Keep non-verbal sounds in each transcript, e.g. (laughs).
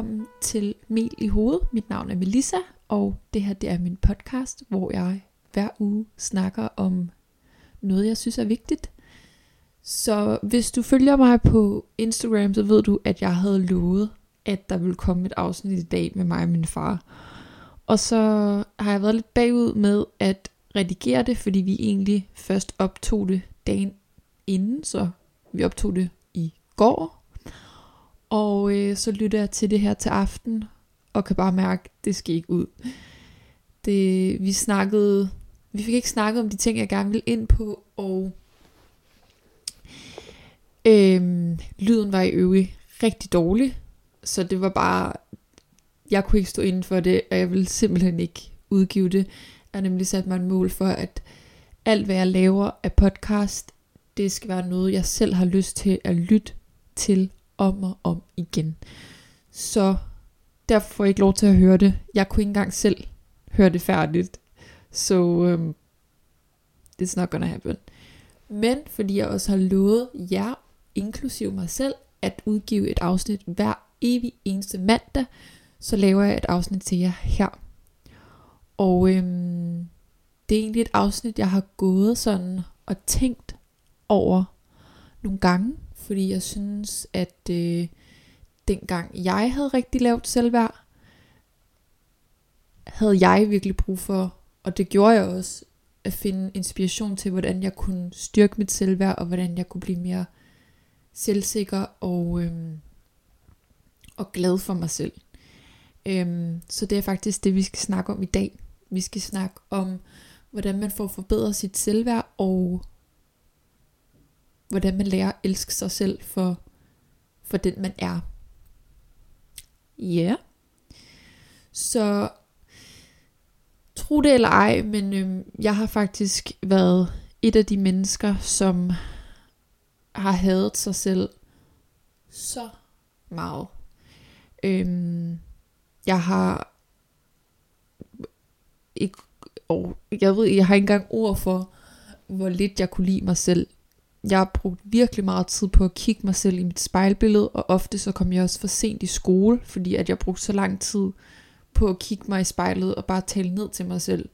Velkommen til Mel i hovedet. Mit navn er Melissa, og det her det er min podcast, hvor jeg hver uge snakker om noget, jeg synes er vigtigt. Så hvis du følger mig på Instagram, så ved du, at jeg havde lovet, at der ville komme et afsnit i dag med mig og min far. Og så har jeg været lidt bagud med at redigere det, fordi vi egentlig først optog det dagen inden, så vi optog det i går. Og øh, så lytter jeg til det her til aften, og kan bare mærke, at det skal ikke ud. Det, vi snakkede, vi fik ikke snakket om de ting, jeg gerne ville ind på, og øh, lyden var i øvrigt rigtig dårlig, så det var bare, jeg kunne ikke stå inden for det, og jeg ville simpelthen ikke udgive det. Jeg har nemlig sat mig en mål for, at alt hvad jeg laver af podcast, det skal være noget, jeg selv har lyst til at lytte til om og om igen. Så derfor får jeg ikke lov til at høre det. Jeg kunne ikke engang selv høre det færdigt. Så um, it's not gonna happen. Men fordi jeg også har lovet jer, inklusive mig selv, at udgive et afsnit hver evig eneste mandag, så laver jeg et afsnit til jer her. Og øhm, det er egentlig et afsnit, jeg har gået sådan og tænkt over nogle gange, fordi jeg synes, at øh, dengang jeg havde rigtig lavt selvværd, havde jeg virkelig brug for, og det gjorde jeg også, at finde inspiration til, hvordan jeg kunne styrke mit selvværd, og hvordan jeg kunne blive mere selvsikker og, øhm, og glad for mig selv. Øhm, så det er faktisk det, vi skal snakke om i dag. Vi skal snakke om, hvordan man får forbedret sit selvværd, og hvordan man lærer at elske sig selv for, for den man er. Ja. Yeah. Så tro det eller ej, men øhm, jeg har faktisk været et af de mennesker, som har hadet sig selv så meget. Øhm, jeg har ikke, og jeg ved, jeg har ikke engang ord for, hvor lidt jeg kunne lide mig selv jeg har brugt virkelig meget tid på at kigge mig selv i mit spejlbillede, og ofte så kom jeg også for sent i skole, fordi at jeg brugte så lang tid på at kigge mig i spejlet og bare tale ned til mig selv.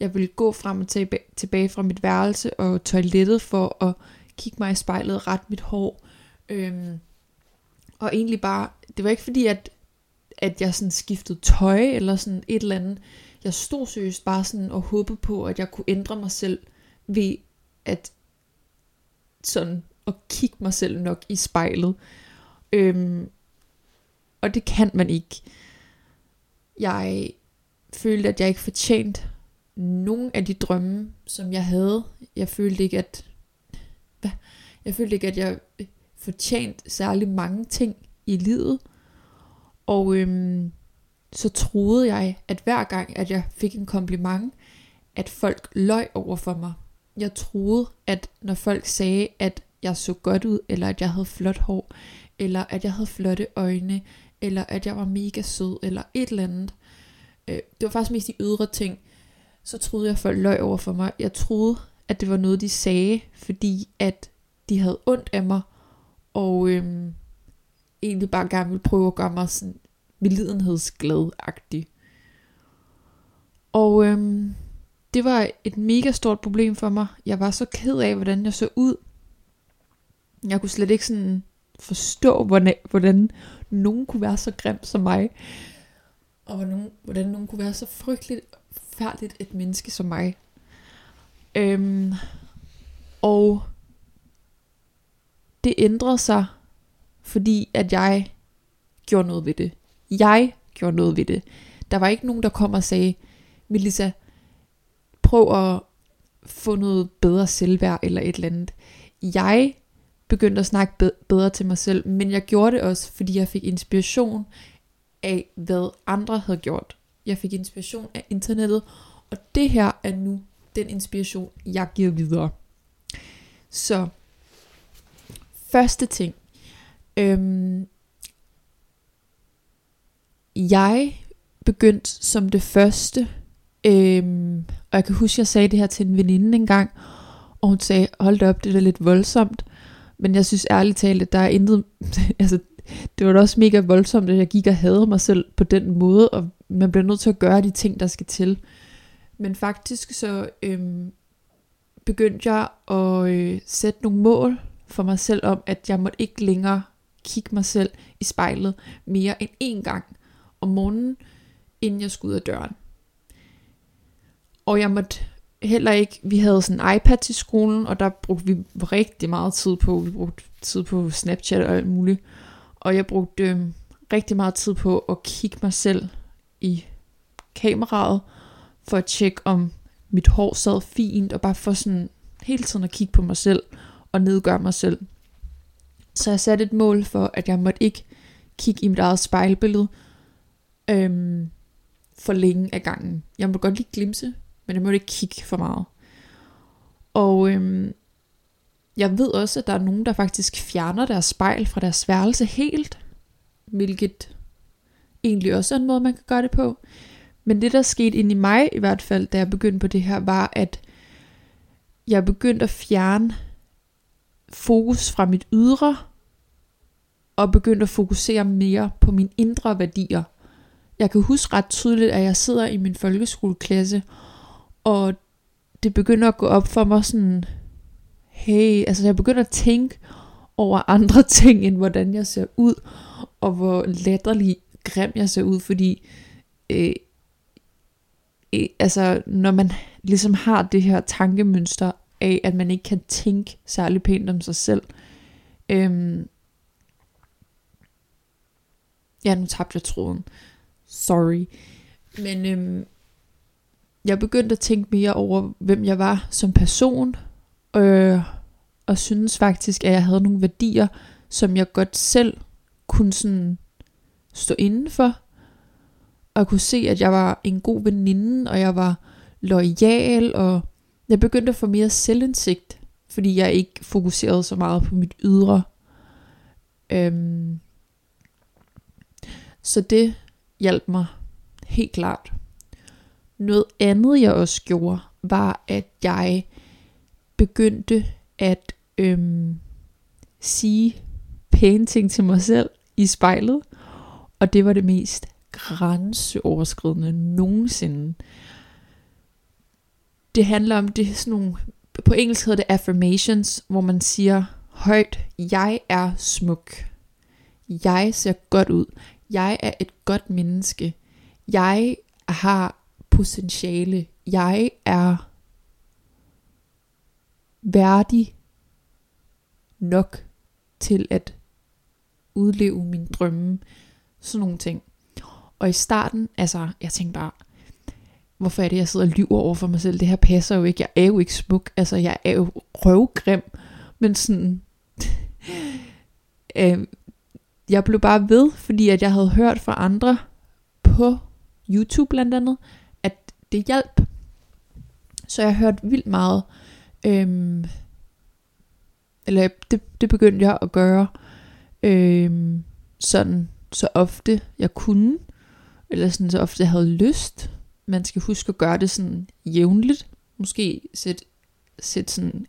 Jeg ville gå frem og tilbage fra mit værelse og toilettet for at kigge mig i spejlet, rette mit hår. Øhm, og egentlig bare, det var ikke fordi, at, at jeg sådan skiftede tøj eller sådan et eller andet. Jeg stod seriøst bare sådan og håbede på, at jeg kunne ændre mig selv ved at sådan at kigge mig selv nok i spejlet. Øhm, og det kan man ikke. Jeg følte, at jeg ikke fortjente nogen af de drømme, som jeg havde. Jeg følte ikke, at hvad? jeg følte ikke, at jeg fortjente særlig mange ting i livet. Og øhm, så troede jeg, at hver gang, at jeg fik en kompliment, at folk løj over for mig jeg troede, at når folk sagde, at jeg så godt ud, eller at jeg havde flot hår, eller at jeg havde flotte øjne, eller at jeg var mega sød, eller et eller andet. Øh, det var faktisk mest de ydre ting. Så troede jeg, at folk løg over for mig. Jeg troede, at det var noget, de sagde, fordi at de havde ondt af mig, og øhm, egentlig bare gerne ville prøve at gøre mig sådan medlidenhedsglad-agtig. Og øhm, det var et mega stort problem for mig. Jeg var så ked af, hvordan jeg så ud. Jeg kunne slet ikke sådan forstå, hvordan, hvordan nogen kunne være så grim som mig. Og hvordan, hvordan nogen kunne være så frygteligt færdigt et menneske som mig. Øhm, og det ændrede sig, fordi at jeg gjorde noget ved det. Jeg gjorde noget ved det. Der var ikke nogen, der kom og sagde, Melissa, prøv at få noget bedre selvværd eller et eller andet. Jeg begyndte at snakke bedre til mig selv, men jeg gjorde det også, fordi jeg fik inspiration af, hvad andre havde gjort. Jeg fik inspiration af internettet, og det her er nu den inspiration, jeg giver videre. Så, første ting. Øhm, jeg begyndte som det første Øhm, og jeg kan huske, jeg sagde det her til en veninde engang, og hun sagde, hold da op, det er lidt voldsomt. Men jeg synes ærligt talt, at der er intet, (laughs) altså det var da også mega voldsomt, at jeg gik og havde mig selv på den måde, og man bliver nødt til at gøre de ting, der skal til. Men faktisk så øhm, begyndte jeg at øh, sætte nogle mål for mig selv om, at jeg måtte ikke længere kigge mig selv i spejlet mere end én gang om morgenen, inden jeg skulle ud af døren. Og jeg måtte heller ikke, vi havde sådan en iPad til skolen, og der brugte vi rigtig meget tid på, vi brugte tid på Snapchat og alt muligt. Og jeg brugte øh, rigtig meget tid på at kigge mig selv i kameraet, for at tjekke om mit hår sad fint, og bare for sådan hele tiden at kigge på mig selv, og nedgøre mig selv. Så jeg satte et mål for, at jeg måtte ikke kigge i mit eget spejlbillede øhm, for længe af gangen. Jeg måtte godt lige glimse, men jeg måtte ikke kigge for meget. Og øhm, jeg ved også, at der er nogen, der faktisk fjerner deres spejl fra deres værelse helt, hvilket egentlig også er en måde, man kan gøre det på. Men det, der skete ind i mig i hvert fald, da jeg begyndte på det her, var, at jeg begyndte at fjerne fokus fra mit ydre, og begyndte at fokusere mere på mine indre værdier. Jeg kan huske ret tydeligt, at jeg sidder i min folkeskoleklasse, og det begynder at gå op for mig sådan, hey, altså jeg begynder at tænke over andre (laughs) ting, end hvordan jeg ser ud, og hvor latterlig grim jeg ser ud, fordi øh, øh, altså når man ligesom har det her tankemønster af, at man ikke kan tænke særlig pænt om sig selv. Øhm, ja, nu tabte jeg tråden. Sorry. Men øhm, jeg begyndte at tænke mere over, hvem jeg var som person, øh, og synes faktisk, at jeg havde nogle værdier, som jeg godt selv kunne sådan stå indenfor, og kunne se, at jeg var en god veninde, og jeg var lojal, og jeg begyndte at få mere selvindsigt, fordi jeg ikke fokuserede så meget på mit ydre. Øhm, så det hjalp mig helt klart. Noget andet jeg også gjorde, var at jeg begyndte at øhm, sige pæne ting til mig selv i spejlet. Og det var det mest grænseoverskridende nogensinde. Det handler om det sådan nogle, på engelsk hedder det affirmations, hvor man siger højt, jeg er smuk. Jeg ser godt ud. Jeg er et godt menneske. Jeg har potentiale. Jeg er værdig nok til at udleve min drømme. Sådan nogle ting. Og i starten, altså, jeg tænkte bare, hvorfor er det, jeg sidder og lyver over for mig selv? Det her passer jo ikke. Jeg er jo ikke smuk. Altså, jeg er jo røvgrim. Men sådan... (laughs) øh, jeg blev bare ved, fordi at jeg havde hørt fra andre på YouTube blandt andet, det hjalp. Så jeg hørte vildt meget. Øhm, eller det, det begyndte jeg at gøre øhm, sådan så ofte jeg kunne eller sådan så ofte jeg havde lyst. Man skal huske at gøre det sådan jævnligt. Måske sætte sæt sådan,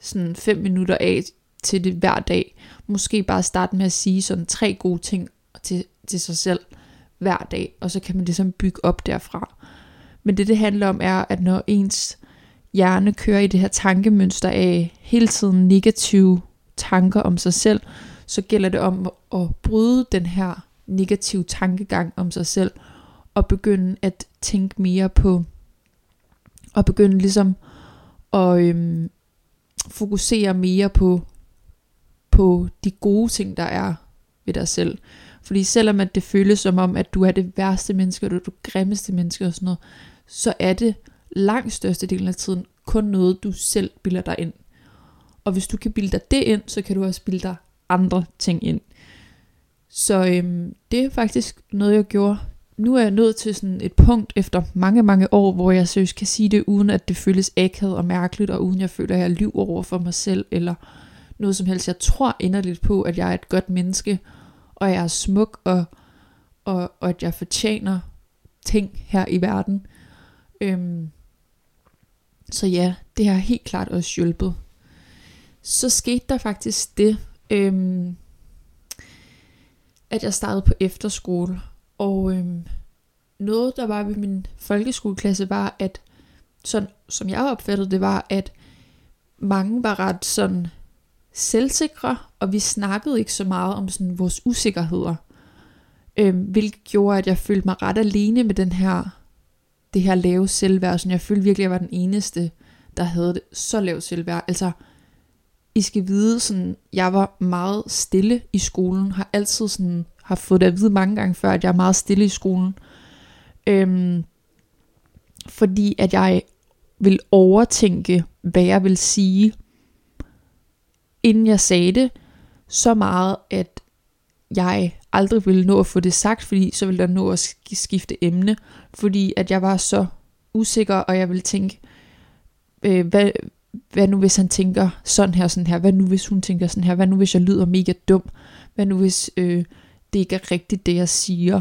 sådan fem minutter af til det hver dag. Måske bare starte med at sige sådan tre gode ting til, til sig selv hver dag, og så kan man ligesom bygge op derfra. Men det det handler om er, at når ens hjerne kører i det her tankemønster af hele tiden negative tanker om sig selv, så gælder det om at bryde den her negative tankegang om sig selv, og begynde at tænke mere på, og begynde ligesom at øhm, fokusere mere på, på de gode ting, der er ved dig selv. Fordi selvom at det føles som om, at du er det værste menneske, og du er det grimmeste menneske og sådan noget, så er det langt størstedelen af tiden kun noget, du selv bilder dig ind. Og hvis du kan bilde dig det ind, så kan du også bilde dig andre ting ind. Så øhm, det er faktisk noget, jeg gjorde. Nu er jeg nået til sådan et punkt efter mange, mange år, hvor jeg seriøst kan sige det, uden at det føles akavet og mærkeligt, og uden jeg føler, at jeg lyver over for mig selv, eller noget som helst. Jeg tror inderligt på, at jeg er et godt menneske, og jeg er smuk, og, og, og at jeg fortjener ting her i verden. Øhm, så ja, det har helt klart også hjulpet. Så skete der faktisk det, øhm, at jeg startede på efterskole. Og øhm, noget, der var ved min folkeskoleklasse, var, at sådan, som jeg opfattede det, var, at mange var ret sådan selvsikre, og vi snakkede ikke så meget om sådan vores usikkerheder. Øhm, hvilket gjorde, at jeg følte mig ret alene med den her, det her lave selvværd. Sådan, jeg følte virkelig, at jeg var den eneste, der havde det så lavt selvværd. Altså, I skal vide, sådan, jeg var meget stille i skolen, har altid sådan, har fået det at vide mange gange før, at jeg er meget stille i skolen. Øhm, fordi at jeg vil overtænke, hvad jeg vil sige, inden jeg sagde det, så meget, at jeg aldrig ville nå at få det sagt, fordi så ville der nå at skifte emne, fordi at jeg var så usikker, og jeg ville tænke, øh, hvad, hvad nu hvis han tænker sådan her, sådan her, hvad nu hvis hun tænker sådan her, hvad nu hvis jeg lyder mega dum, hvad nu hvis øh, det ikke er rigtigt, det jeg siger,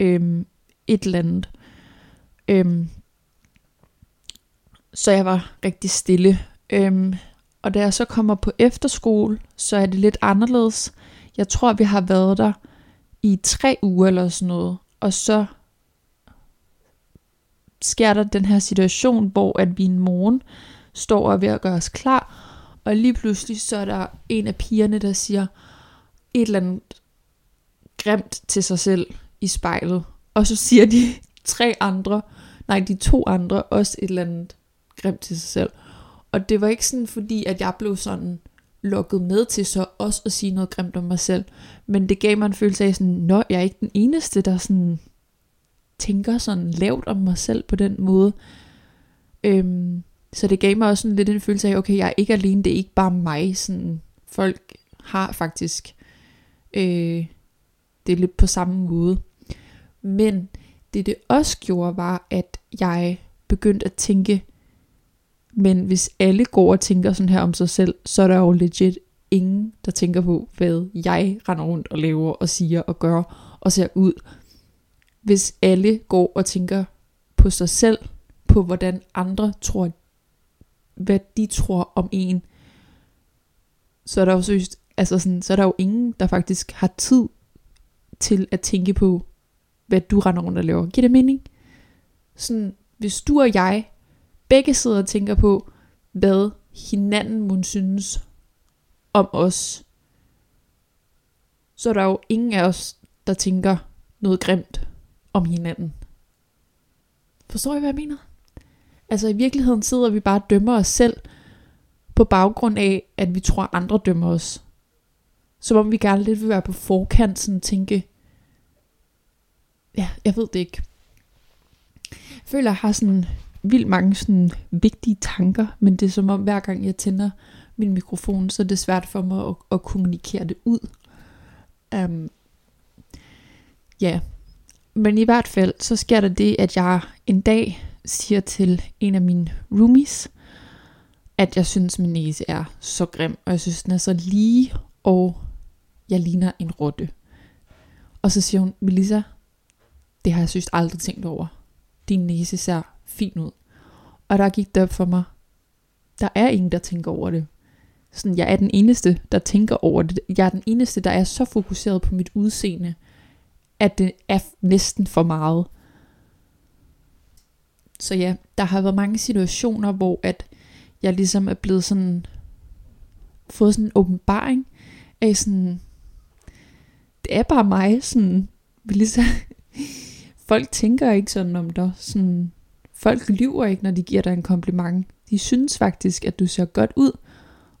øh, et eller andet. Øh, så jeg var rigtig stille. Øh, og da jeg så kommer på efterskole, så er det lidt anderledes. Jeg tror, vi har været der i tre uger eller sådan noget. Og så sker der den her situation, hvor at vi en morgen står og ved at gøre os klar, og lige pludselig så er der en af pigerne, der siger et eller andet grimt til sig selv i spejlet. Og så siger de (laughs) tre andre, nej de to andre, også et eller andet grimt til sig selv. Og det var ikke sådan fordi, at jeg blev sådan lukket med til så også at sige noget grimt om mig selv. Men det gav mig en følelse af sådan, nå, jeg er ikke den eneste, der sådan tænker sådan lavt om mig selv på den måde. Øhm, så det gav mig også sådan lidt en følelse af, okay, jeg er ikke alene, det er ikke bare mig. Sådan, folk har faktisk øh, det er lidt på samme måde. Men det det også gjorde, var, at jeg begyndte at tænke, men hvis alle går og tænker sådan her om sig selv, så er der jo legit ingen, der tænker på, hvad jeg render rundt og laver og siger og gør og ser ud. Hvis alle går og tænker på sig selv, på hvordan andre tror, hvad de tror om en, så er der jo seriøst, altså sådan, så er der jo ingen, der faktisk har tid til at tænke på, hvad du render rundt og laver. Giver det mening? Sådan, hvis du og jeg begge sidder og tænker på, hvad hinanden må synes om os, så er der jo ingen af os, der tænker noget grimt om hinanden. Forstår I, hvad jeg mener? Altså i virkeligheden sidder vi bare og dømmer os selv på baggrund af, at vi tror, andre dømmer os. Som om vi gerne lidt vil være på forkant, sådan tænke, ja, jeg ved det ikke. Jeg føler, jeg har sådan vildt mange sådan vigtige tanker, men det er som om hver gang jeg tænder min mikrofon, så er det svært for mig at, at kommunikere det ud. Um, ja, men i hvert fald, så sker der det, at jeg en dag siger til en af mine roomies, at jeg synes, min næse er så grim, og jeg synes, den er så lige, og jeg ligner en rotte. Og så siger hun, Melissa, det har jeg synes aldrig tænkt over. Din næse ser fin ud. Og der gik det op for mig, der er ingen, der tænker over det. Sådan, jeg er den eneste, der tænker over det. Jeg er den eneste, der er så fokuseret på mit udseende, at det er næsten for meget. Så ja, der har været mange situationer, hvor at jeg ligesom er blevet sådan, fået sådan en åbenbaring af sådan, det er bare mig, sådan, ligesom, (laughs) folk tænker ikke sådan om dig, sådan, folk lyver ikke, når de giver dig en kompliment. De synes faktisk, at du ser godt ud,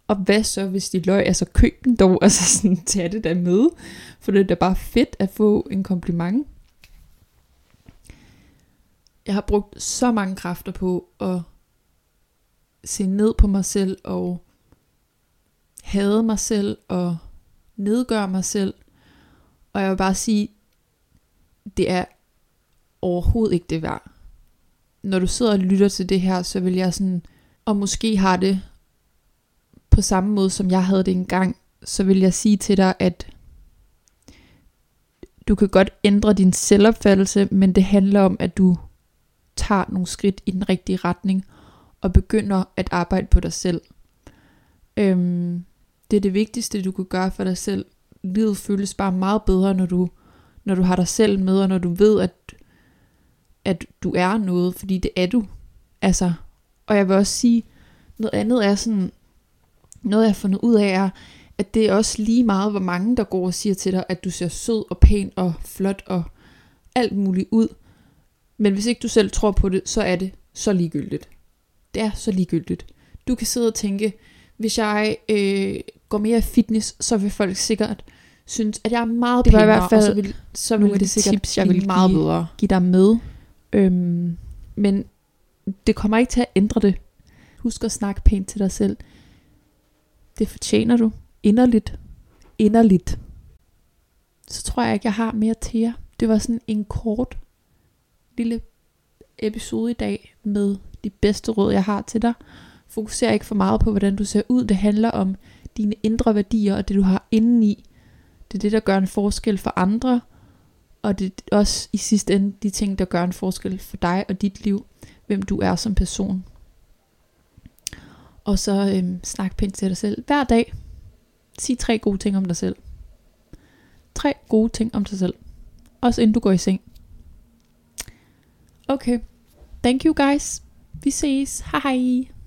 og hvad så, hvis de løg? Altså køb den dog, altså sådan, (laughs) tag det der med. For det er da bare fedt at få en kompliment. Jeg har brugt så mange kræfter på at se ned på mig selv og hade mig selv og nedgøre mig selv. Og jeg vil bare sige, det er overhovedet ikke det værd. Når du sidder og lytter til det her, så vil jeg sådan, og måske har det på samme måde, som jeg havde det engang, så vil jeg sige til dig, at du kan godt ændre din selvopfattelse, men det handler om, at du tager nogle skridt i den rigtige retning, og begynder at arbejde på dig selv. Øhm, det er det vigtigste, du kan gøre for dig selv, livet føles bare meget bedre, når du, når du har dig selv med, og når du ved, at, at du er noget, fordi det er du. Altså, og jeg vil også sige, noget andet er sådan, noget jeg har fundet ud af er, at det er også lige meget, hvor mange der går og siger til dig, at du ser sød og pæn og flot og alt muligt ud. Men hvis ikke du selv tror på det, så er det så ligegyldigt. Det er så ligegyldigt. Du kan sidde og tænke, hvis jeg øh, går mere i fitness, så vil folk sikkert synes, at jeg er meget Det var i pænere, hvert fald og så vil, så vil nogle af det de sikkert tips, jeg vil meget give, bedre. give dig med. Øhm, men det kommer ikke til at ændre det. Husk at snakke pænt til dig selv. Det fortjener du. Inderligt. Inderligt. Så tror jeg ikke, jeg har mere til jer. Det var sådan en kort lille episode i dag med de bedste råd, jeg har til dig. Fokuser ikke for meget på, hvordan du ser ud. Det handler om dine indre værdier og det, du har indeni. Det er det, der gør en forskel for andre. Og det er også i sidste ende de ting, der gør en forskel for dig og dit liv. Hvem du er som person. Og så øhm, snak pænt til dig selv hver dag. Sig tre gode ting om dig selv. Tre gode ting om dig selv. Også inden du går i seng. Okay. Thank you guys. Vi ses. Hej hej.